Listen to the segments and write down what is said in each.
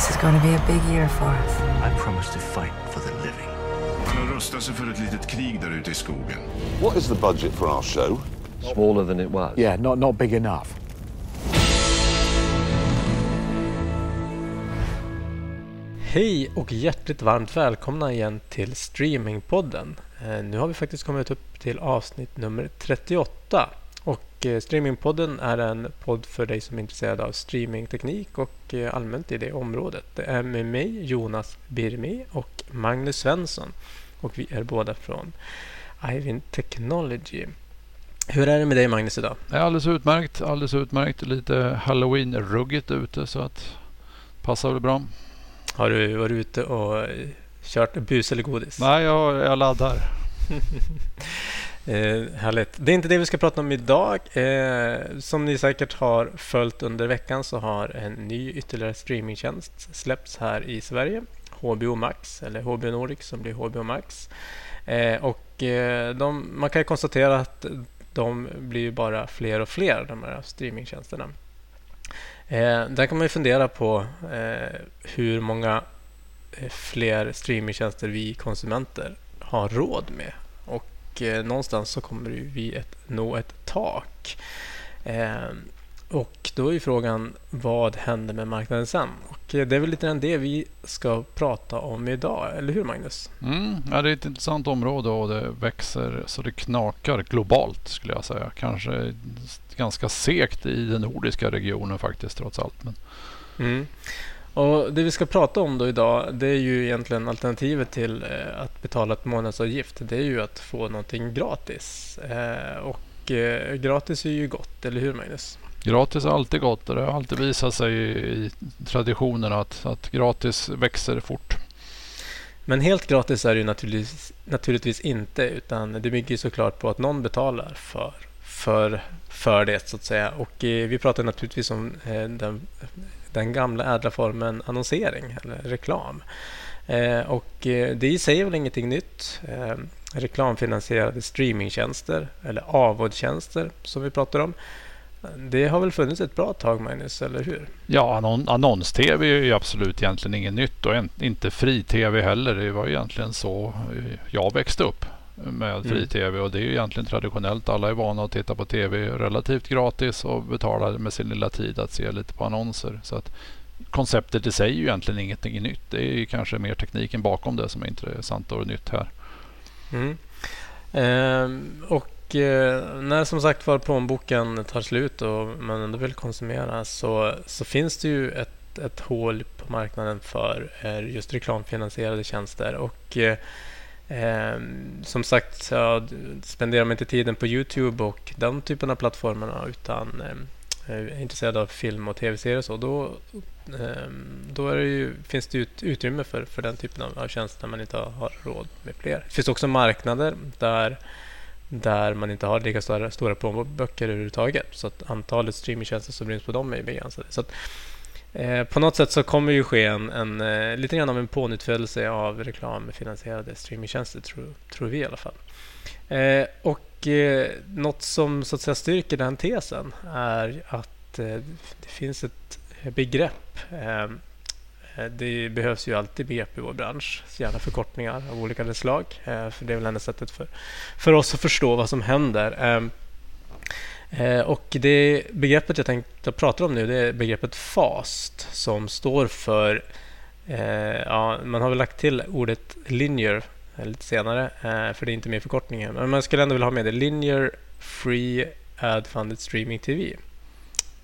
This is going to be a big year for us. I promise to fight for the living. Han har rustat sig för ett litet krig där ute i skogen. What is the budget for our show? Smaller than it was. Yeah, not, not big enough. Hej och hjärtligt varmt välkomna igen till Streamingpodden. Eh, Nu har vi faktiskt kommit upp till avsnitt nummer 38. Och eh, Streamingpodden är en podd för dig som är intresserad av streamingteknik och eh, allmänt i det området. Det är med mig, Jonas Birmi och Magnus Svensson. Och vi är båda från Ivin Technology. Hur är det med dig Magnus idag? Det är alldeles utmärkt. Alldeles utmärkt. Lite halloween-ruggigt ute så att passar väl bra. Har du varit ute och eh, kört bus eller godis? Nej, jag, jag laddar. Eh, härligt. Det är inte det vi ska prata om idag. Eh, som ni säkert har följt under veckan så har en ny ytterligare streamingtjänst släppts här i Sverige. HBO Max, eller HBO Nordic som blir HBO Max. Eh, och eh, de, man kan ju konstatera att de blir ju bara fler och fler, de här streamingtjänsterna. Eh, där kan man ju fundera på eh, hur många eh, fler streamingtjänster vi konsumenter har råd med. Och eh, någonstans så kommer vi ett, nå ett tak. Eh, och då är frågan, vad händer med marknaden sen? Och eh, det är väl lite grann det vi ska prata om idag, eller hur Magnus? Mm, ja, det är ett intressant område och det växer så det knakar globalt skulle jag säga. Kanske ganska segt i den nordiska regionen faktiskt trots allt. Men Mm. Och Det vi ska prata om då idag det är ju egentligen alternativet till eh, att betala ett månadsavgift. Det är ju att få någonting gratis. Eh, och eh, gratis är ju gott, eller hur Magnus? gratis är alltid gott och det har alltid visat sig i, traditionen att, att gratis växer fort. Men helt gratis är det ju naturligtvis, naturligtvis inte utan det bygger ju såklart på att någon betalar för, för, för det så att säga. Och vi pratar naturligtvis om den, den gamla ädla formen annonsering eller reklam. Eh, och eh, det i sig är väl ingenting nytt. Eh, reklamfinansierade streamingtjänster eller avodtjänster som vi pratar om. Det har väl funnits ett bra tag Magnus, eller hur? Ja, annon, annons-tv är ju absolut egentligen inget nytt och inte fri-tv heller. Det var egentligen så jag växte upp med fri-tv och det är ju egentligen traditionellt. Alla är vana att titta på tv relativt gratis och betalar med sin lilla tid att se lite på annonser. Så att konceptet i sig är ju egentligen ingenting nytt. Det är ju kanske mer tekniken bakom det som är intressant och nytt här. Mm. Ehm, och eh, när som sagt var plånboken tar slut och man ändå vill konsumera så, så finns det ju ett, ett hål på marknaden för eh, just reklamfinansierade tjänster. Och eh, Ehm, som sagt, ja, spenderar man inte tiden på Youtube och den typen av plattformarna utan eh, är intresserad av film och tv-serier och så, då, ehm, då är det ju, finns det ju utrymme för, för den typen av, av tjänster när man inte har, har råd med fler. Det finns också marknader där, där man inte har lika stora, stora plånböcker överhuvudtaget. Så att antalet streamingtjänster som ryms på dem är begränsade. Så att, eh, på något sätt så kommer ju ske en, en, eh, lite grann av en pånyttfödelse av reklamfinansierade streamingtjänster, tror, tror vi i alla fall. Eh, och eh, något som så att säga styrker den tesen är att eh, det finns ett begrepp. Ehm, eh, det behövs ju alltid begrepp i vår bransch, så gärna förkortningar av olika slag. Eh, för det är väl enda sättet för, för oss att förstå vad som händer. Ehm, Eh, eh, och det begreppet jag tänkte prata om nu det är begreppet FAST som står för eh, ja, man har väl lagt till ordet linear lite senare, eh, för det är inte med förkortningen. Men man skulle ändå vilja ha med det. Linear Free Ad Funded Streaming TV.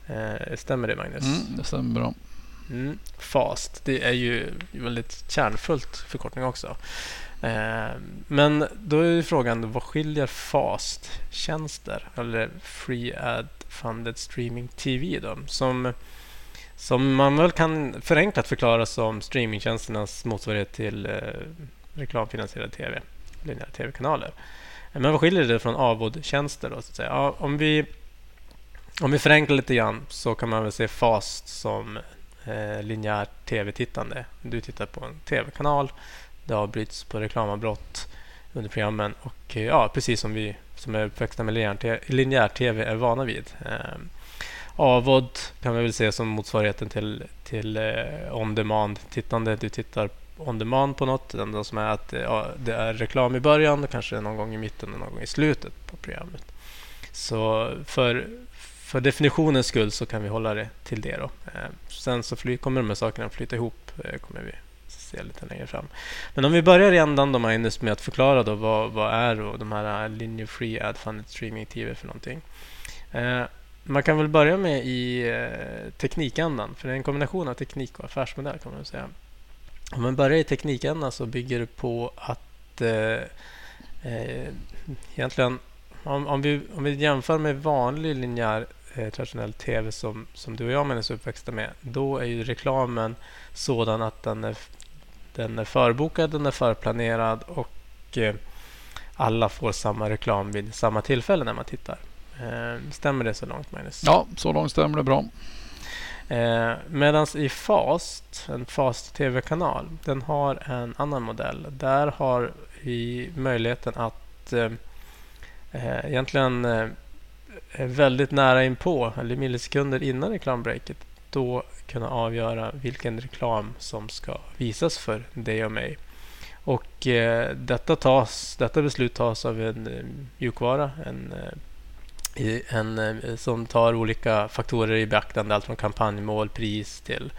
Eh, stämmer det, Magnus? Mm, det stämmer bra. Mm, FAST, det är ju väldigt kärnfullt förkortning också. Eh, men då är ju frågan, vad skiljer FAST-tjänster eller Free Ad Funded Streaming TV då? Som, som man väl kan förenklat förklara som streamingtjänsternas motsvarighet till eh, reklamfinansierad tv, linjära tv-kanaler. Eh, men vad skiljer det från avod-tjänster? Då, så att säga? Ja, om, vi, om vi förenklar lite grann så kan man väl se FAST som eh, linjärt tv-tittande. Du tittar på en tv-kanal. Det avbryts på reklamavbrott under programmen. Och eh, ja, precis som vi som är uppväxta med linjär-tv är vana vid. Ehm, AVOD kan vi väl se som motsvarigheten till, till eh, on demand-tittande. Du tittar on demand på något. Det enda som är att eh, ja, det är reklam i början, och kanske någon gång i mitten och någon gång i slutet på programmet. Så för, för definitionens skull så kan vi hålla det till det. Då. Ehm, sen så fly, kommer de här sakerna att flyta ihop. Kommer vi se lite längre fram. Men om vi börjar i ändan då, Magnus, med att förklara då vad, vad är då de här äh, Linear Free Ad Funded Streaming TV för någonting. Eh, man kan väl börja med i eh, teknikändan, för det är en kombination av teknik och affärsmodell kan man säga. Om man börjar i teknikändan så bygger det på att eh, eh, egentligen om, om, vi, om vi jämför med vanlig linjär eh, traditionell tv som, som du och jag är uppväxta med, då är ju reklamen sådan att den är, den är förbokad, den är förplanerad och eh, alla får samma reklam vid samma tillfälle när man tittar. Eh, stämmer det så långt, Magnus? Ja, så långt stämmer det bra. Eh, Medan i Fast, en Fast TV-kanal, den har en annan modell. Där har vi möjligheten att eh egentligen eh, väldigt nära inpå, eller millisekunder innan reklambreaket, då kunna avgöra vilken reklam som ska visas för dig och mig. Och eh, detta, tas, detta beslut tas av en eh, mjukvara, en eh, en, eh, som tar olika faktorer i beaktande. Allt från kampanjmål, pris till,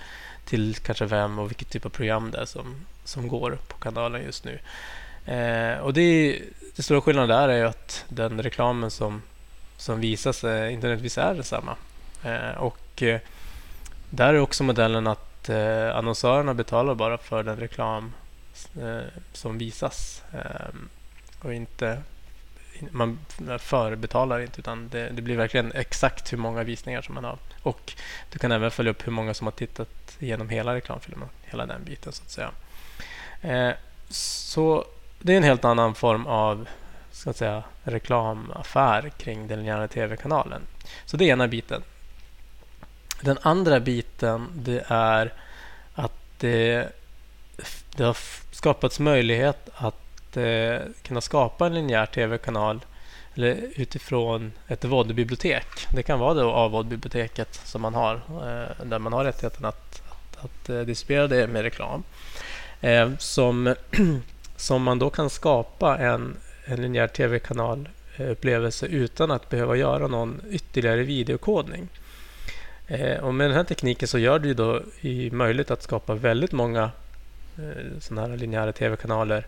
till kanske vem och vilket typ av program det är som, som går på kanalen just nu. Eh, och det, det stora skillnaden där är att den reklamen som, som visas eh, internetvis är densamma. Eh, och eh, där är också modellen att eh, annonsörerna betalar bara för den reklam eh, som visas ehm, och inte man förbetalar inte utan det, det, blir verkligen exakt hur många visningar som man har. Och du kan även följa upp hur många som har tittat igenom hela reklamfilmen, hela den biten så att säga. Eh, så det är en helt annan form av ska säga, reklamaffär kring den linjära tv-kanalen. Så det är ena biten. Den andra biten det är att det, det har skapats möjlighet att eh, kunna skapa en linjär tv-kanal eller utifrån ett VOD-bibliotek. Det kan vara då AVOD-biblioteket som man har eh, där man har rättigheten att, att, att eh, distribuera det med reklam. Eh, som, som man då kan skapa en, en linjär tv-kanal upplevelse utan att behöva göra någon ytterligare videokodning. Eh, och med den här tekniken så gör det då möjligt att skapa väldigt många eh, sådana här linjära tv-kanaler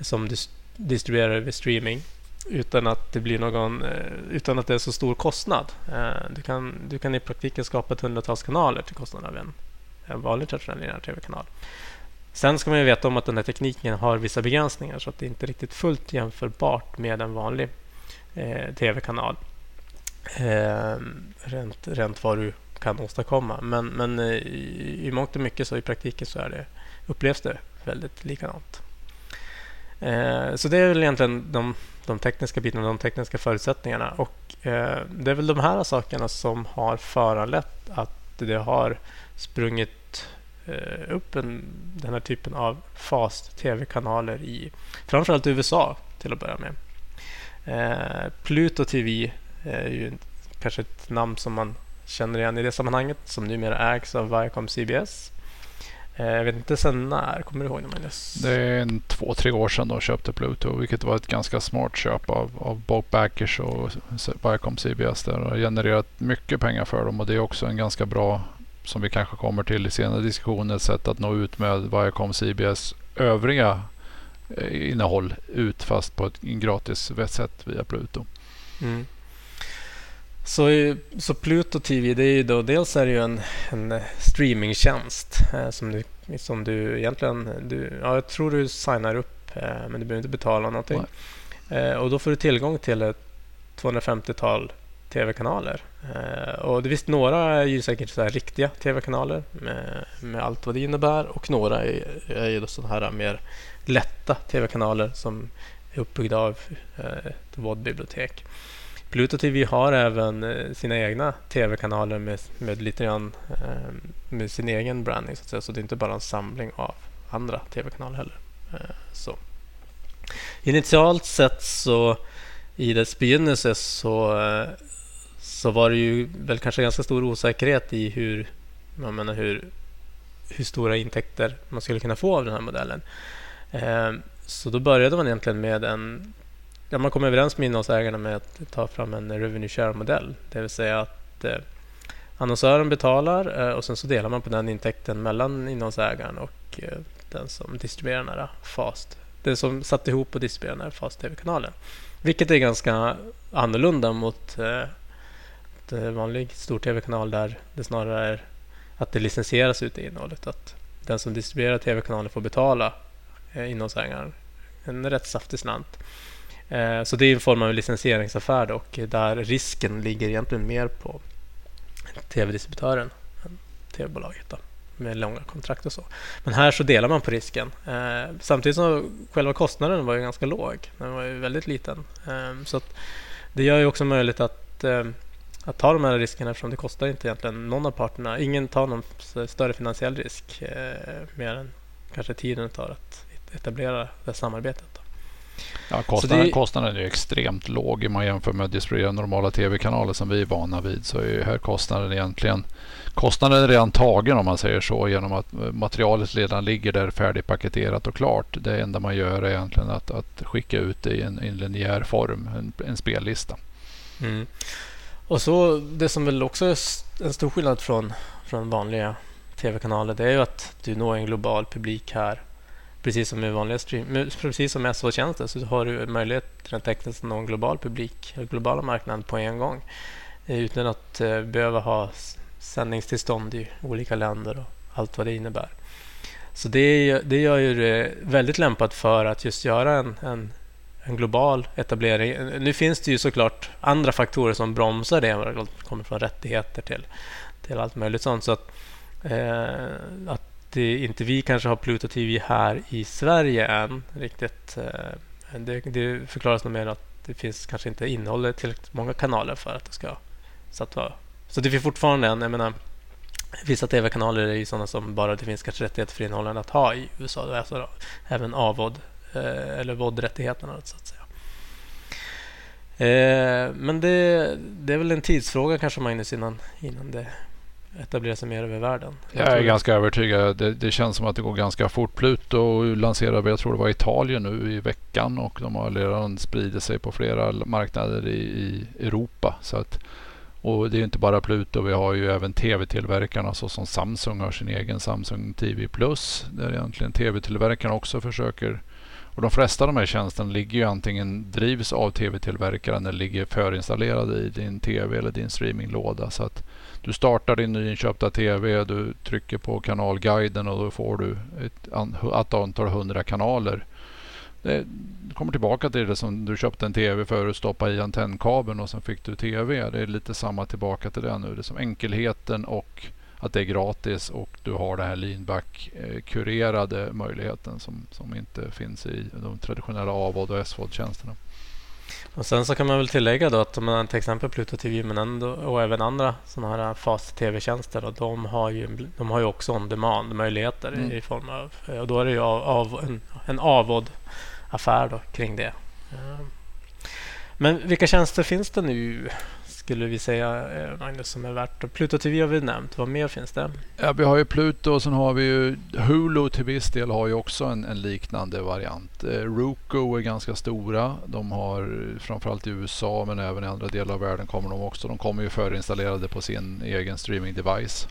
som distribuerar över streaming utan att det blir någon eh, utan att det är så stor kostnad. Du kan, du kan i praktiken skapa ett hundratals kanaler till kostnaden av en, en vanlig traditionell linjär tv-kanal. Sen ska man veta om att den här tekniken har vissa begränsningar så att det inte är riktigt fullt jämförbart med en vanlig eh, tv-kanal. Eh, rent, rent vad du kan åstadkomma. Men, men eh, i, i mångt och mycket så i praktiken så är det, upplevs det väldigt likadant. Eh, så det är väl egentligen de, de tekniska bitarna, de tekniska förutsättningarna. Och eh, Det är väl de här sakerna som har föranlett att det har sprungit eh, upp en, den här typen av fast tv-kanaler i framförallt USA till att börja med. Eh, Pluto TV eh, är ju kanske ett namn som man känner igen i det sammanhanget som numera ägs av Viacom CBS. Eh, jag vet inte sen när. Kommer du ihåg det Magnus? Det är en två, tre år sedan de köpte Pluto. Vilket var ett ganska smart köp av, av Bob Backers och Viacom CBS. Där och har genererat mycket pengar för dem. Och det är också en ganska bra, som vi kanske kommer till i senare diskussioner, ett sätt att nå ut med Viacom CBS övriga eh, innehåll ut fast på ett gratis sätt via Pluto. Mm. Så, så Pluto TV, det är ju då, dels är det ju en, en streamingtjänst eh, som, du, som du egentligen... Du, ja, jag tror du signar upp, eh, men du behöver inte betala någonting. Eh, och Då får du tillgång till ett 250-tal tv-kanaler. Eh, och det, visst, några är ju säkert så riktiga tv-kanaler med, med allt vad det innebär och några är, är ju sådana här mer lätta tv-kanaler som är uppbyggda av eh, ett VOD-bibliotek. Pluto TV har även eh, sina egna tv-kanaler med, med lite grann eh, med sin egen branding så att säga. Så det är inte bara en samling av andra tv-kanaler heller. Eh, så. Initialt sett så i dess begynnelse så, så var det ju väl kanske ganska stor osäkerhet i hur, jag menar hur, hur stora intäkter man skulle kunna få av den här modellen. Så då började man egentligen med en... Ja, man kom överens med innehållsägarna med att ta fram en revenue share-modell. Det vill säga att eh, annonsören betalar eh, och sen så delar man på den intäkten mellan innehållsägaren och eh, den som distribuerar den här eh, FAST. Den som satte ihop och distribuerar den här FAST TV-kanalen. Vilket är ganska annorlunda mot eh, en vanlig stor-tv-kanal där det snarare är att det licensieras ut i innehållet. Att den som distribuerar tv-kanalen får betala eh, innehållsägaren en rätt saftig slant. Eh, så det är en form av licensieringsaffär och där risken ligger egentligen mer på tv-distributören än tv-bolaget med långa kontrakt och så. Men här så delar man på risken. Eh, samtidigt som själva kostnaden var ju ganska låg. Den var ju väldigt liten. Eh, så det gör ju också möjligt att, att ta de här riskerna eftersom det kostar inte egentligen någon av parterna. Ingen tar någon större finansiell risk eh, mer än kanske tiden det tar att etablera det här samarbetet. Ja, kostnaden, det... kostnaden är extremt låg om man jämför med att distribuera normala tv-kanaler som vi är vana vid. Så är här kostnaden egentligen kostnaden är redan tagen om man säger så genom att materialet redan ligger där färdigpaketerat och klart. Det enda man gör är egentligen att, att skicka ut det i en, en linjär form, en, en spellista. Mm. Och så Det som väl också är en stor skillnad från, från vanliga tv-kanaler det är ju att du når en global publik här precis som med vanliga stream, precis som med SO-tjänster så har du möjlighet rent tekniskt att nå en global publik, globala marknaden på en gång eh, utan att eh, behöva ha sändningstillstånd i olika länder och allt vad det innebär. Så det, det gör ju det väldigt lämpat för att just göra en, en, en, global etablering. Nu finns det ju såklart andra faktorer som bromsar det. Det kommer från rättigheter till, till allt möjligt sånt. Så att, eh, att det, eh, inte vi kanske har Pluto TV här i Sverige än riktigt. Eh, det, det förklaras nog med att det finns kanske inte innehåller tillräckligt många kanaler för att det ska så att så det finns fortfarande en, jag menar, vissa tv-kanaler är ju sådana som bara det finns kanske rättigheter för innehållaren att ha i USA. Alltså även AVOD eh, eller VOD-rättigheterna så att säga. Men det, det, är väl en tidsfråga kanske Magnus innan, innan det etablerar sig mer över världen. Jag, jag är ganska övertygad. Det, det, känns som att det går ganska fort. Pluto lanserade, jag tror det var Italien nu i veckan och de har redan spridit sig på flera marknader i, i Europa. Så att och det är inte bara Pluto, vi har ju även tv-tillverkarna såsom Samsung har sin egen Samsung TV Plus. Där egentligen tv-tillverkarna också försöker och de flesta av de här tjänsterna ligger ju antingen drivs av tv-tillverkaren eller ligger förinstallerade i din tv eller din streaminglåda. Så att du startar din nyinköpta tv, du trycker på kanalguiden och då får du ett, ett antal hundra kanaler det kommer tillbaka till det som du köpte en tv för att stoppa i antennkabeln och sen fick du tv. Det är lite samma tillbaka till det nu. Det är som enkelheten och att det är gratis och du har den här leanback-kurerade eh, möjligheten som, som inte finns i de traditionella AVOD och SVOD-tjänsterna. Och Sen så kan man väl tillägga då att man, till exempel Pluto TV men ändå, och även andra sådana här fast tv-tjänster de har ju, de har ju också on-demand möjligheter mm. i form av och då är det ju av, av en, en avod affär då, kring det. Men vilka tjänster finns det nu skulle vi säga, eh, Magnus, som är värt? Pluto TV har vi nämnt. Vad mer finns det? Ja, vi har ju Pluto och sen har vi ju Hulu till viss del har ju också en, en liknande variant. Eh, Roku är ganska stora. De har framförallt i USA men även i andra delar av världen kommer de också. De kommer ju förinstallerade på sin egen streaming device.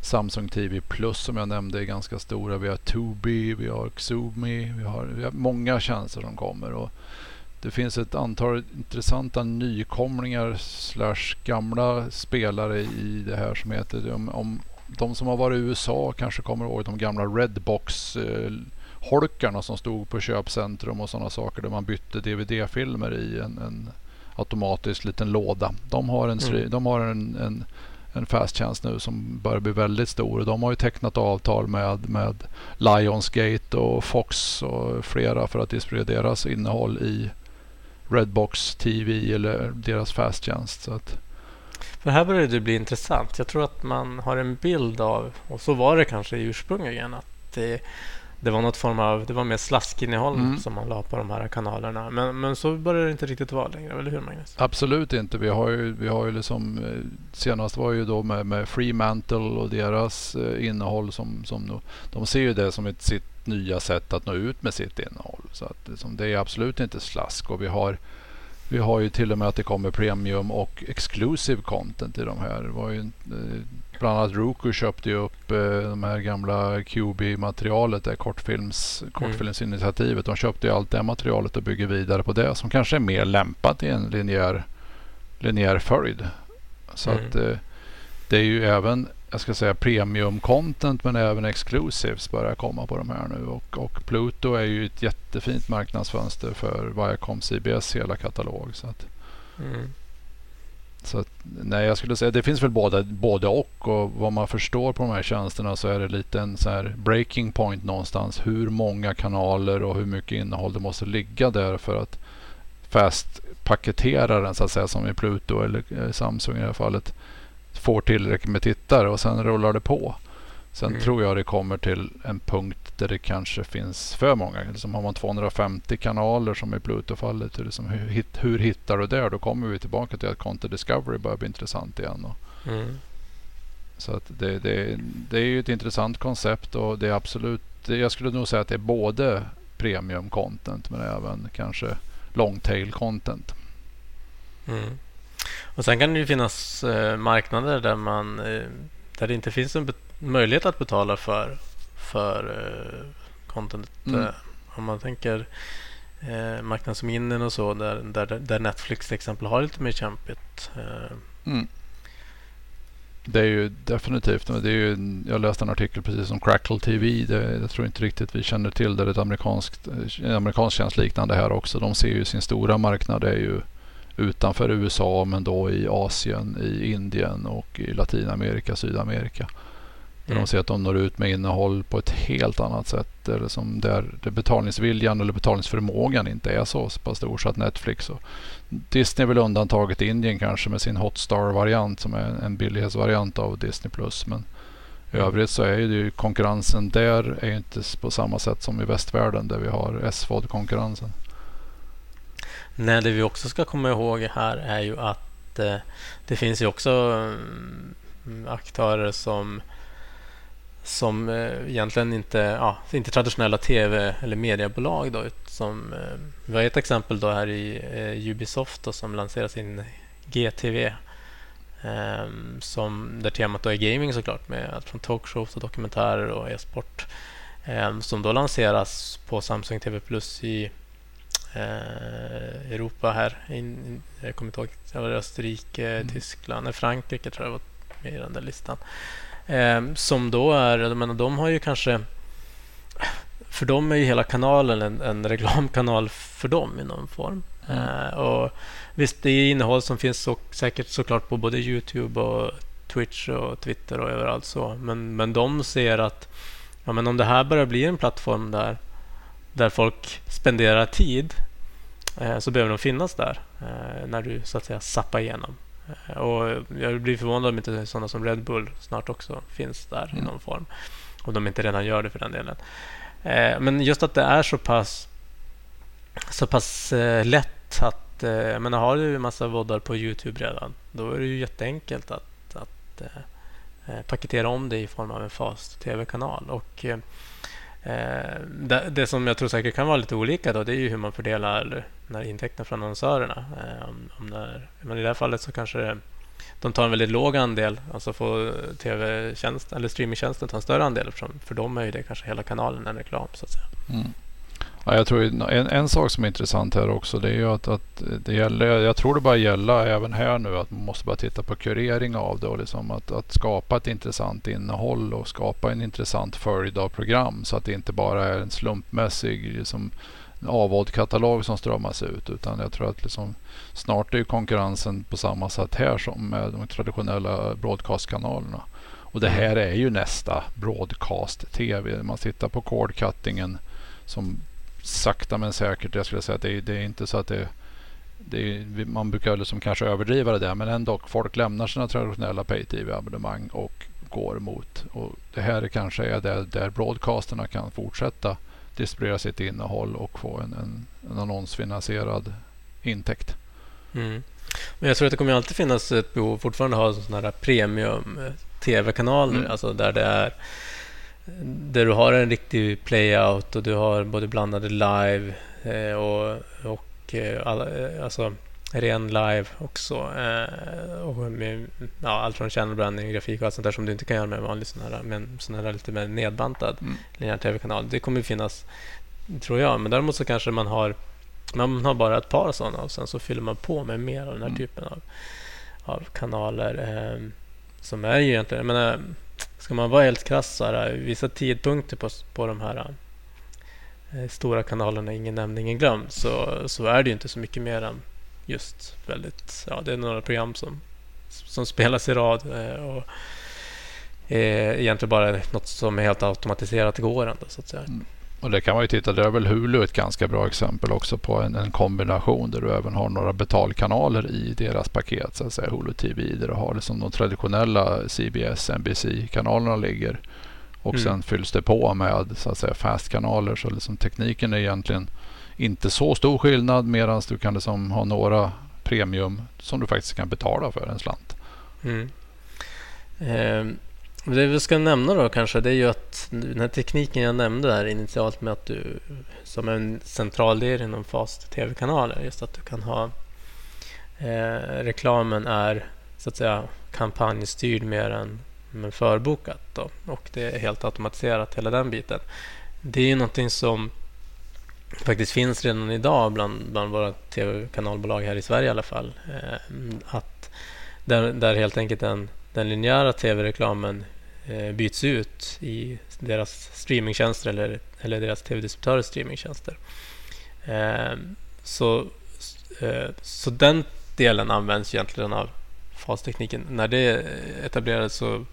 Samsung TV Plus som jag nämnde är ganska stora. Vi har Tubi, vi har Xumi, vi har, vi har många tjänster som kommer. Och det finns ett antal intressanta nykomlingar slash gamla spelare i det här som heter om, om de som har varit i USA kanske kommer ihåg de gamla Redbox eh, holkarna som stod på köpcentrum och sådana saker där man bytte DVD-filmer i en, en automatisk liten låda. De har en, mm. de har en, en en fast nu som börjar bli väldigt stor. De har ju tecknat avtal med, med Lionsgate och Fox och flera för att distribuera deras innehåll i Redbox TV eller deras fasttjänst. Så att... För här börjar det bli intressant. Jag tror att man har en bild av, och så var det kanske ursprungligen, att det, det var något form av, det var mer slaskinnehåll Mm. som man la på de här kanalerna. Men, men så börjar det inte riktigt vara längre, eller hur Magnus? Absolut inte. Vi har ju, vi har ju liksom, eh, senast var ju då med, med Fremantle och deras eh, innehåll som, som de ser ju det som ett sitt nya sätt att nå ut med sitt innehåll. Så att liksom, det är absolut inte slask och vi har vi har ju till och med att det kommer premium och exclusive content i de här. Det var ju, eh, bland annat Roku köpte ju upp eh, de här gamla QB-materialet, det kortfilms, kortfilmsinitiativet. De köpte ju allt det materialet och bygger vidare på det som kanske är mer lämpat i en linjär, linjär följd. Så Mm. att eh, det är ju även jag ska säga premium content men även exclusives börjar komma på de här nu. Och, och Pluto är ju ett jättefint marknadsfönster för Viacom CBS hela katalog. Så att, Mm. så att, nej, jag skulle säga det finns väl både, både och. Och vad man förstår på de här tjänsterna så är det lite en så här breaking point någonstans. Hur många kanaler och hur mycket innehåll det måste ligga där för att fast paketera den så att säga som i Pluto eller eh, Samsung i det här fallet får tillräckligt med tittare och sen rullar det på. Sen Mm. tror jag det kommer till en punkt där det kanske finns för många. Liksom har man 250 kanaler som i Pluto-fallet, liksom hur, hit- hur hittar du det? Då kommer vi tillbaka till att Content Discovery börjar bli intressant igen. Mm. så att det, det, det är ju ett intressant koncept och det är absolut, jag skulle nog säga att det är både premium content men även kanske long tail content. Mm. Och sen kan det ju finnas eh, marknader där man eh, där det inte finns en möjlighet att betala för för eh, content. Mm. Om man tänker eh, Indien och så där, där, där Netflix till exempel har lite mer kämpigt. Mm. Det är ju definitivt. Det är ju, jag läste en artikel precis som Crackle TV. Det, jag tror inte riktigt vi känner till det. Det är ett amerikanskt, en amerikansk tjänst liknande här också. De ser ju sin stora marknad är ju utanför USA men då i Asien, i Indien och i Latinamerika, Sydamerika. Där Mm. de ser att de når ut med innehåll på ett helt annat sätt. Eller som där, där betalningsviljan eller betalningsförmågan inte är så pass stor så att Netflix och Disney är väl undantaget Indien kanske med sin Hotstar-variant som är en billighetsvariant av Disney+. Men i Mm. övrigt så är ju konkurrensen där är inte på samma sätt som i västvärlden där vi har SVOD-konkurrensen. Nej, det vi också ska komma ihåg här är ju att eh, det finns ju också mm, aktörer som som eh, egentligen inte, ja, inte traditionella tv eller mediebolag. Då, som, eh, vi har ett exempel då här i eh, Ubisoft då, som lanserar sin GTV. Eh, som, där temat då är gaming såklart med allt från talkshows och dokumentärer och e-sport. Eh, som då lanseras på Samsung TV Plus i eh, Europa här. In, jag kommer inte ihåg, var Österrike, Mm. Tyskland, nej, Frankrike tror jag var med i den där listan. Eh, som då är, jag menar, de har ju kanske för dem är ju hela kanalen en, en reklamkanal för dem i någon form. Mm. Eh, och visst, det är innehåll som finns så, säkert såklart på både Youtube och Twitch och Twitter och överallt så. Men, men de ser att ja, men om det här börjar bli en plattform där, där folk spenderar tid eh, så behöver de finnas där eh, när du så att säga zappar igenom. Eh, och jag blir förvånad om inte sådana som Red Bull snart också finns där i Mm. någon form. Om de inte redan gör det för den delen. Men just att det är så pass så pass lätt att jag menar, har du en massa voddar på Youtube redan då är det ju jätteenkelt att, att paketera om det i form av en fast tv-kanal. Och Eh, det, det som jag tror säkert kan vara lite olika då det är ju hur man fördelar när intäkterna från annonsörerna. Eh, om, om när, men I det här fallet så kanske det, de tar en väldigt låg andel. Alltså får tv eller streamingtjänsten ta en större andel. För, för dem är ju det kanske hela kanalen en reklam så att säga. Mm. Ja, jag tror en, en sak som är intressant här också det är ju att, att det gäller, jag tror det bara gäller även här nu att man måste bara titta på kurering av det och liksom att, att skapa ett intressant innehåll och skapa en intressant följd av program så att det inte bara är en slumpmässig liksom, avvald katalog som strömmas ut utan jag tror att liksom, snart är konkurrensen på samma sätt här som med de traditionella broadcastkanalerna. Och det här är ju nästa broadcast-tv. Man tittar på cord-cuttingen som sakta men säkert, jag skulle säga att det är, det är inte så att det, det är, man brukar liksom kanske överdriva det där men ändå folk lämnar sina traditionella pay-tv-abonnemang och går mot. Och det här kanske är där, där broadcasterna kan fortsätta distribuera sitt innehåll och få en, en, en annonsfinansierad intäkt. Mm. Men jag tror att det kommer alltid finnas ett behov fortfarande av sådana här premium eh, tv-kanaler, mm. alltså där det är där du har en riktig playout och du har både blandade live eh, och, och eh, alla, eh, alltså ren live också. Och med, ja, allt från channel branding, grafik och allt sånt där som du inte kan göra med en vanlig sån här, med en sån här lite mer nedbantad mm. linjär tv-kanal. Det kommer finnas, tror jag. Men däremot så kanske man har man har bara ett par sådana och sen så fyller man på med mer av den här mm. typen av, av kanaler. Eh, som är ju egentligen, jag menar, ska man vara helt krass så här, vissa tidpunkter på, på de här eh, stora kanalerna, ingen nämnd, ingen glömd, så, så är det ju inte så mycket mer än just väldigt, ja det är några program som, som spelas i rad eh, och eh, egentligen bara något som är helt automatiserat går ändå så att säga. Mm. Och det kan man ju titta, där är väl Hulu ett ganska bra exempel också på en, en, kombination där du även har några betalkanaler i deras paket. Så att säga Hulu TV där du har liksom de traditionella CBS, NBC-kanalerna ligger. Och mm. sen fylls det på med så att säga fast-kanaler. Så liksom tekniken är egentligen inte så stor skillnad medan du kan liksom ha några premium som du faktiskt kan betala för en slant. Mm. Eh, det vi ska nämna då kanske det är ju att den här tekniken jag nämnde där initialt med att du som en central del inom fast tv-kanaler just att du kan ha eh, reklamen är så att säga kampanjstyrd mer än, men förbokat då, och det är helt automatiserat hela den biten. Det är ju någonting som faktiskt finns redan idag bland, bland våra tv-kanalbolag här i Sverige i alla fall. Eh, att där, där helt enkelt den, den linjära tv-reklamen byts ut i deras streamingtjänster eller, eller deras tv-distributörers streamingtjänster. Eh, så, eh, så den delen används egentligen av fastekniken. När det etablerades så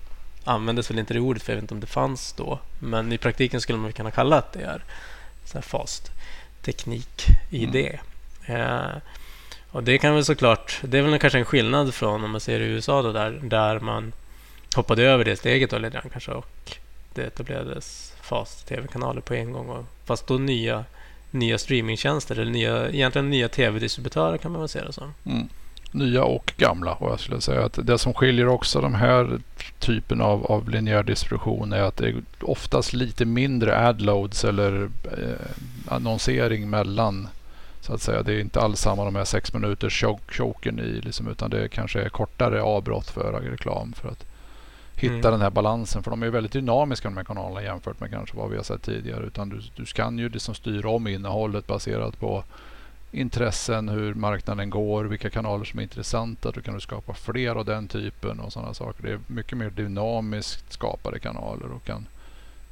användes väl inte det ordet, för jag vet inte om det fanns då. Men i praktiken skulle man kunna kalla att det är så fast teknik i mm. det. Eh, och det kan väl såklart, det är väl kanske en skillnad från om man ser i USA då, där, där man hoppade över det steget då lite grann kanske och det etablerades fast tv-kanaler på en gång. Och, fast då nya, nya streamingtjänster eller nya, egentligen nya tv-distributörer kan man väl säga det som. Mm. Nya och gamla och jag skulle säga att det som skiljer också de här typen av, av linjär distribution är att det är oftast lite mindre adloads eller eh, annonsering mellan så att säga. Det är inte alls samma de här sex minuters choken i liksom, utan det kanske är kortare avbrott för reklam för att hitta mm. den här balansen. För de är väldigt dynamiska de här kanalerna jämfört med kanske vad vi har sett tidigare. Utan du, du kan ju liksom styra om innehållet baserat på intressen, hur marknaden går, vilka kanaler som är intressanta. Då kan du skapa fler av den typen och sådana saker. Det är mycket mer dynamiskt skapade kanaler och kan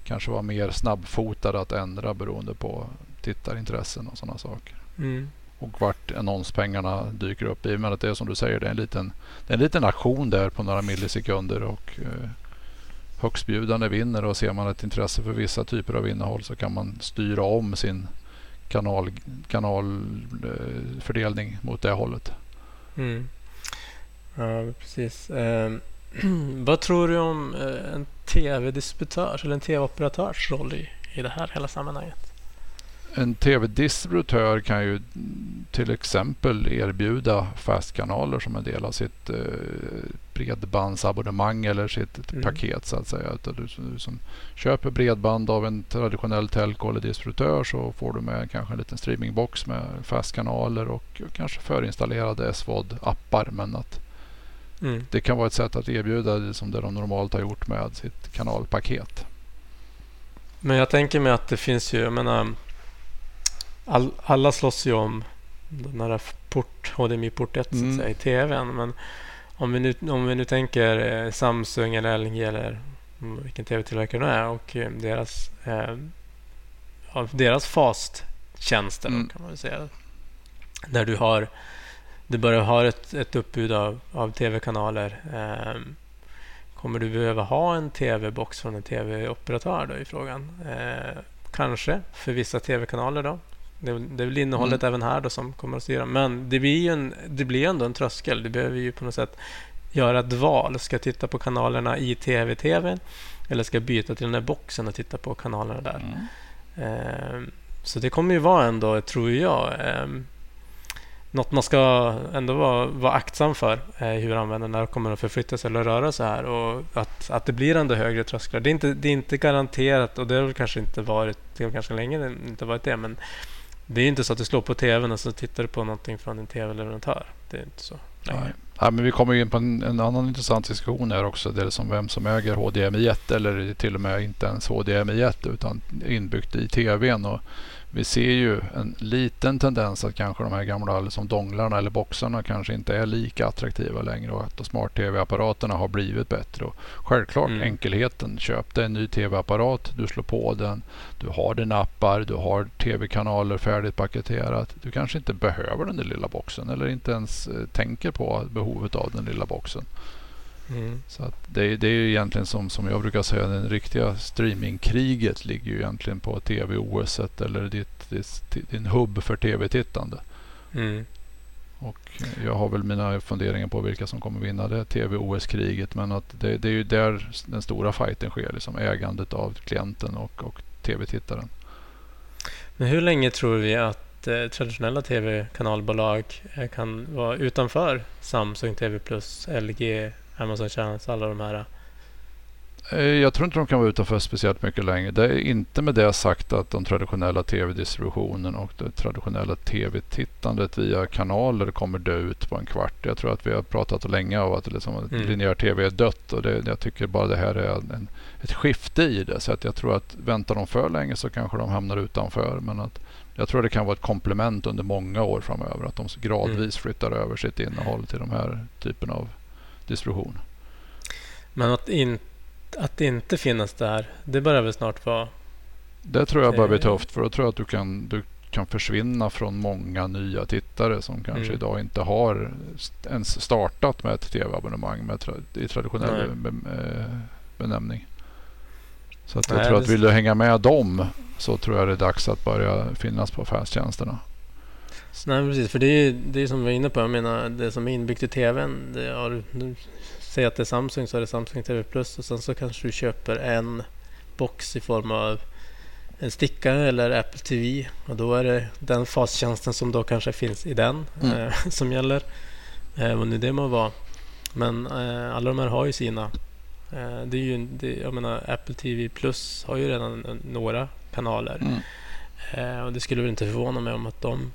kanske vara mer snabbfotade att ändra beroende på tittarintressen och sådana saker. Mm och vart annonspengarna dyker upp. I och med att det är som du säger, det är en liten, det är en liten aktion där på några millisekunder och eh, högstbjudande vinner och ser man ett intresse för vissa typer av innehåll så kan man styra om sin kanal, kanalfördelning eh, mot det hållet. Mm. Ja, precis. Eh, vad tror du om eh, en tv-distributörs eller en tv-operatörs roll i, i det här hela sammanhanget? En tv-distributör kan ju till exempel erbjuda fastkanaler som en del av sitt eh, bredbandsabonnemang eller sitt mm. paket så att säga. Du, du, som köper bredband av en traditionell telco eller distributör så får du med kanske en liten streamingbox med fastkanaler och kanske förinstallerade SVOD-appar. Men att mm. det kan vara ett sätt att erbjuda det som det de normalt har gjort med sitt kanalpaket. Men jag tänker mig att det finns ju, jag menar all, alla slåss ju om den här port, HDMI-port 1 mm. säga, i tvn. Men om vi nu, om vi nu tänker eh, Samsung eller LG eller vilken tv-tillverkare det är och eh, deras, eh, deras fast-tjänster mm. kan man väl säga. Där du har du börjar ha ett, ett uppbud av, av tv-kanaler. Eh, kommer du behöva ha en tv-box från en tv-operatör då i frågan? Eh, kanske för vissa tv-kanaler då. Det, det är väl innehållet mm. även här då som kommer att styra. Men det blir ju en, det blir ändå en tröskel. Du behöver ju på något sätt göra ett val. Ska jag titta på kanalerna i tv-tvn eller ska jag byta till den där boxen och titta på kanalerna där? Mm. Eh, så det kommer ju vara ändå, tror jag, eh, något man ska ändå vara, vara aktsam för eh, hur användarna kommer att förflytta sig eller röra sig här och att, att det blir ändå högre trösklar. Det är, inte, det är inte garanterat och det har väl kanske inte varit det har ganska länge inte varit det men det är inte så att du slår på tvn och så tittar du på någonting från din tv-leverantör. Det är inte så länge. Nej. Nej, men vi kommer in på en, en, annan intressant diskussion här också. Det är som vem som äger HDMI 1 eller till och med inte ens HDMI 1 utan inbyggt i tvn. Och vi ser ju en liten tendens att kanske de här gamla som donglarna eller boxarna kanske inte är lika attraktiva längre och att smart-tv-apparaterna har blivit bättre. Och självklart mm. enkelheten. Köp dig en ny tv-apparat, du slår på den, du har dina appar, du har tv-kanaler färdigt paketerat. Du kanske inte behöver den där lilla boxen eller inte ens eh, tänker på behovet av den lilla boxen. Mm. Så att det, det är ju egentligen som, som jag brukar säga, det riktiga streamingkriget ligger ju egentligen på tv-OS eller ditt, ditt, din hubb för tv-tittande. Mm. Och jag har väl mina funderingar på vilka som kommer vinna det tv-OS-kriget. Men att det, det, är ju där den stora fighten sker, liksom ägandet av klienten och, och tv-tittaren. Men hur länge tror vi att eh, traditionella tv-kanalbolag eh, kan vara utanför Samsung TV+, LG, Amazon Channels, alla de här? Eh, jag tror inte de kan vara utanför speciellt mycket längre. Det är inte med det sagt att den traditionella tv-distributionen och det traditionella tv-tittandet via kanaler kommer dö ut på en kvart. Jag tror att vi har pratat länge om att liksom mm. linjär tv är dött och det, jag tycker bara det här är en, ett skifte i det. Så att jag tror att väntar de för länge så kanske de hamnar utanför. Men att jag tror det kan vara ett komplement under många år framöver. Att de gradvis mm. flyttar över sitt innehåll till de här typen av distribution. Men att, in, att inte finnas där, det börjar väl snart vara... Det tror jag börjar bli tufft för då tror jag att du kan, du kan försvinna från många nya tittare som kanske mm. idag inte har ens startat med ett tv-abonnemang med tra i traditionell be, eh, benämning. Så att jag Nej, tror att vill du hänga med dem så tror jag det är dags att börja finnas på affärstjänsterna. Nej, precis. För det är det är som vi var inne på. Jag menar, det som är inbyggt i tvn. Det har, du säger att det är Samsung så är det Samsung TV Plus och sen så kanske du köper en box i form av en stickare eller Apple TV och då är det den fastjänsten som då kanske finns i den mm. eh, som gäller. Eh, vad nu det må vara. Men eh, alla de här har ju sina. Eh, det är ju, det, jag menar, Apple TV Plus har ju redan några kanaler. Mm. Eh, och det skulle väl inte förvåna mig om att de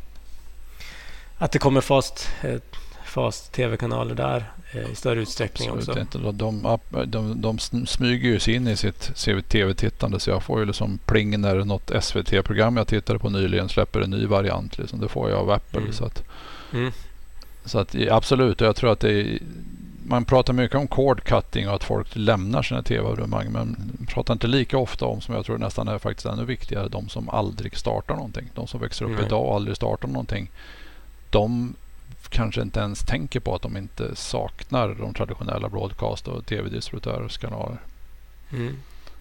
att det kommer fast, eh, fast tv-kanaler där eh, i större utsträckning Absolut också. Inte. De, de, de, smyger ju sig in i sitt tv-tittande så jag får ju liksom pling när något SVT-program jag tittade på nyligen släpper en ny variant. Liksom. Det får jag av Apple. Mm. Så, att, mm. så att absolut, jag tror att det är, man pratar mycket om cord cutting och att folk lämnar sina tv-abonnemang men pratar inte lika ofta om, som jag tror nästan är faktiskt ännu viktigare, de som aldrig startar någonting. De som växer upp mm. idag och aldrig startar någonting de kanske inte ens tänker på att de inte saknar de traditionella broadcast och tv-distributörers kanaler. Mm.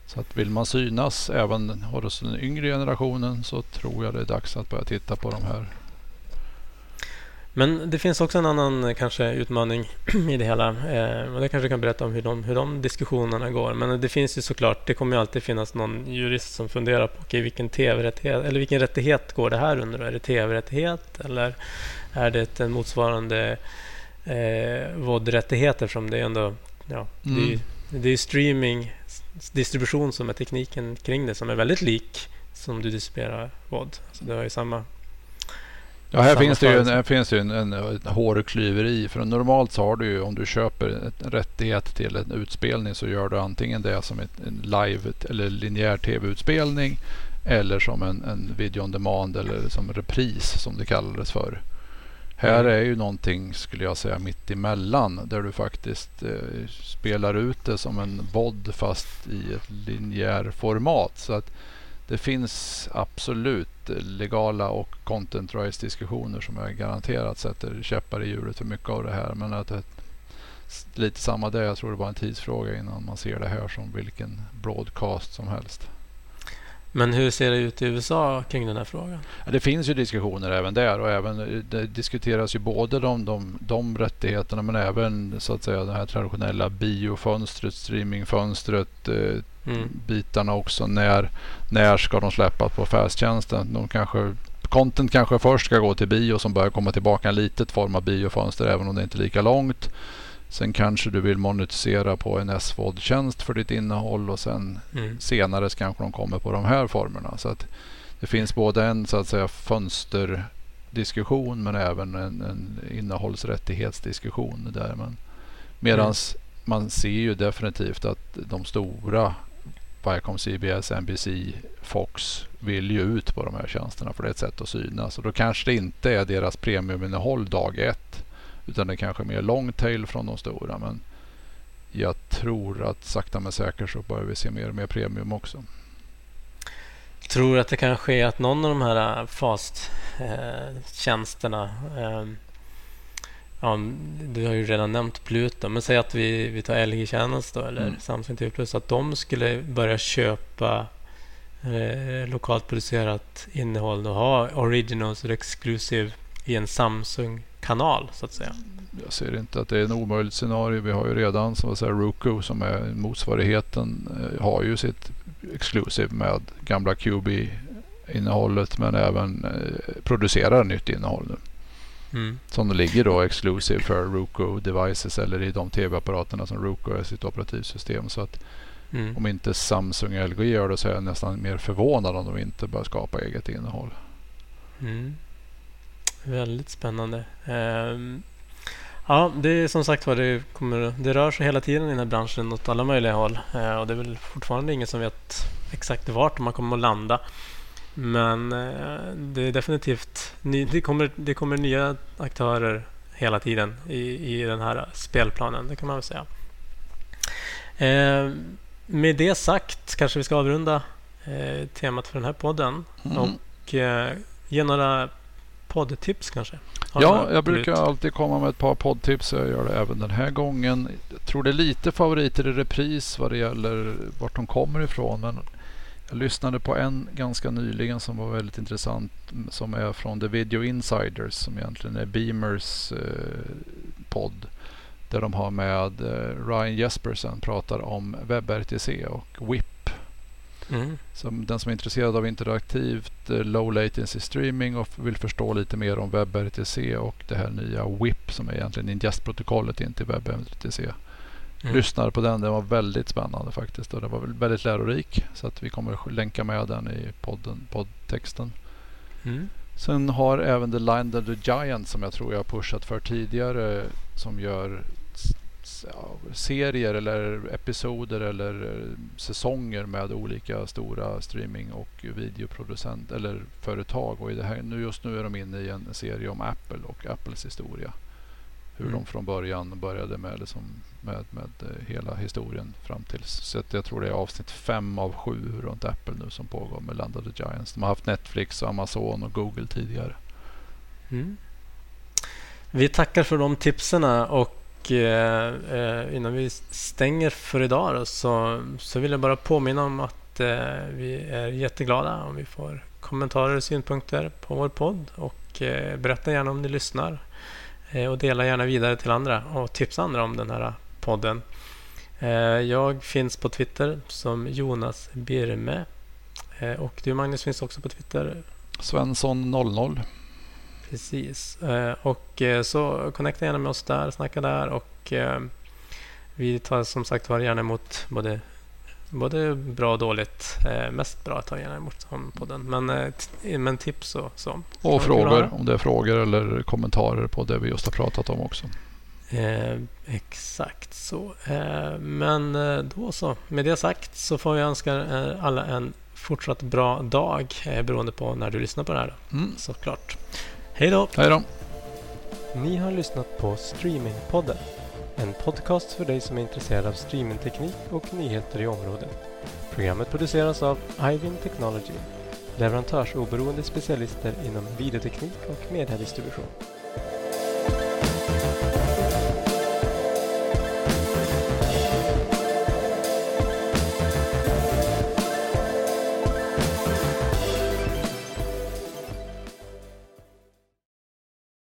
Så att vill man synas även hos den yngre generationen så tror jag det är dags att börja titta på de här. Men det finns också en annan kanske utmaning i det hela. Eh, och det kanske kan berätta om hur de, hur de diskussionerna går. Men det finns ju såklart, det kommer ju alltid finnas någon jurist som funderar på okay, vilken tv-rättighet eller vilken rättighet går det här under? Är det tv-rättighet eller är det en motsvarande eh, VOD-rättighet eftersom det är ändå ja, mm. det, är, det är streaming, distribution som är tekniken kring det som är väldigt lik som du distribuerar VOD. Alltså det har ju samma Ja, här finns det ju en, här finns det en, en, en hårklyveri. För normalt så har du ju om du köper en rättighet till en utspelning så gör du antingen det som ett, en live eller linjär tv-utspelning eller som en, en video on demand eller som repris som det kallades för. Här mm. är ju någonting, skulle jag säga, mitt emellan där du faktiskt eh, spelar ut det som en VOD fast i ett linjär format. Så att det finns absolut legala och content rights diskussioner som jag garanterat sätter käppar i hjulet för mycket av det här. Men att det, lite samma där, jag tror det var en tidsfråga innan man ser det här som vilken broadcast som helst. Men hur ser det ut i USA kring den här frågan? Det finns ju diskussioner även där och även det diskuteras ju både de, de, de rättigheterna men även så att säga det här traditionella biofönstret, streamingfönstret, eh, mm. bitarna också. När, när ska de släppas på affärstjänsten? De kanske Content kanske först ska gå till bio som börjar komma tillbaka en litet form av biofönster även om det inte är lika långt. Sen kanske du vill monetisera på en SVOD-tjänst för ditt innehåll och sen mm. senare kanske de kommer på de här formerna. Så att det finns både en så att säga fönsterdiskussion men även en, en innehållsrättighetsdiskussion där. Medans mm. man ser ju definitivt att de stora Viacom, CBS, NBC, Fox vill ju ut på de här tjänsterna för det är ett sätt att synas. Och då kanske det inte är deras premiuminnehåll dag ett. Utan det kanske är mer long tail från de stora. Men jag tror att sakta men säkert så börjar vi se mer och mer premium också. Tror att det kan ske att någon av de här FAST-tjänsterna eh, eh Ja, du har ju redan nämnt Pluto, men säg att vi, vi tar LG Channels då, eller mm. Samsung TV Plus, att de skulle börja köpa eh, lokalt producerat innehåll och ha originals och exclusive i en Samsung-kanal, så att säga. Jag ser inte att det är en omöjligt scenario. Vi har ju redan som säga, Roku som är motsvarigheten, eh, har ju sitt exclusive med gamla QB-innehållet men även eh, producerar nytt innehåll nu. Mm. Som ligger då exclusive för Roku devices eller i de tv-apparaterna som Roku är sitt operativsystem. Så att mm. om inte Samsung och LG gör det så är jag nästan mer förvånad om de inte börjar skapa eget innehåll. Mm. Väldigt spännande. Um, ja, det är som sagt var det, kommer, det rör sig hela tiden i den här branschen åt alla möjliga håll. Uh, och det är väl fortfarande ingen som vet exakt vart man kommer att landa. Men uh, det är definitivt det, kommer, det kommer nya aktörer hela tiden i, i den här spelplanen. Det kan man väl säga. Uh, med det sagt kanske vi ska avrunda temat för den här podden. Mm. Och ge några poddtips kanske? Har ja, jag brukar alltid komma med ett par poddtips. Jag gör det även den här gången. Jag tror det är lite favoriter i repris vad det gäller vart de kommer ifrån. Men jag lyssnade på en ganska nyligen som var väldigt intressant. Som är från The Video Insiders som egentligen är Beamers eh, podd. Där de har med eh, Ryan Jespersen pratar om WebRTC och WIP Mm. Som den som är intresserad av interaktivt eh, low latency streaming och vill förstå lite mer om WebRTC och det här nya WIP som är egentligen ingest-protokollet in till WebRTC. Mm. Lyssnar på den. Den var väldigt spännande faktiskt och den var väldigt lärorik. Så att vi kommer länka med den i podden, poddtexten. Mm. Sen har även The Line of the Giant som jag tror jag pushat för tidigare som gör serier eller episoder eller eh, säsonger med olika stora streaming och videoproducent eller företag. Och i det här, nu just nu är de inne i en serie om Apple och Apples historia. Hur mm. de från början började med, liksom, med, med eh, hela historien fram till så jag tror det är avsnitt fem av sju runt Apple nu som pågår med Land of the Giants. De har haft Netflix, Amazon och Google tidigare. Mm. Vi tackar för de tipsen och eh, eh, innan vi stänger för idag då, så, så vill jag bara påminna om att eh, vi är jätteglada om vi får kommentarer och synpunkter på vår podd. Och eh, berätta gärna om ni lyssnar. Eh, och dela gärna vidare till andra och tipsa andra om den här podden. Eh, jag finns på Twitter som Jonas Birme. och du Magnus finns också på Twitter. Svensson00. Precis. Eh, och eh, så connecta gärna med oss där, snacka där och eh, vi tar som sagt var gärna emot både, både bra och dåligt. Mest bra tar jag gärna emot som podden. Men, men tips och så. Och frågor, om det är frågor eller kommentarer på det vi just har pratat om också. Eh, exakt så. Eh, men då så. Med det sagt så får vi önska alla en fortsatt bra dag eh, beroende på när du lyssnar på det här. Mm. Såklart. Hej då! Hej då! Ni har lyssnat på Streamingpodden. En podcast för dig som är intresserad av streamingteknik och nyheter i området. Programmet produceras av Ivin Technology, leverantörsoberoende specialister inom videoteknik och mediedistribution.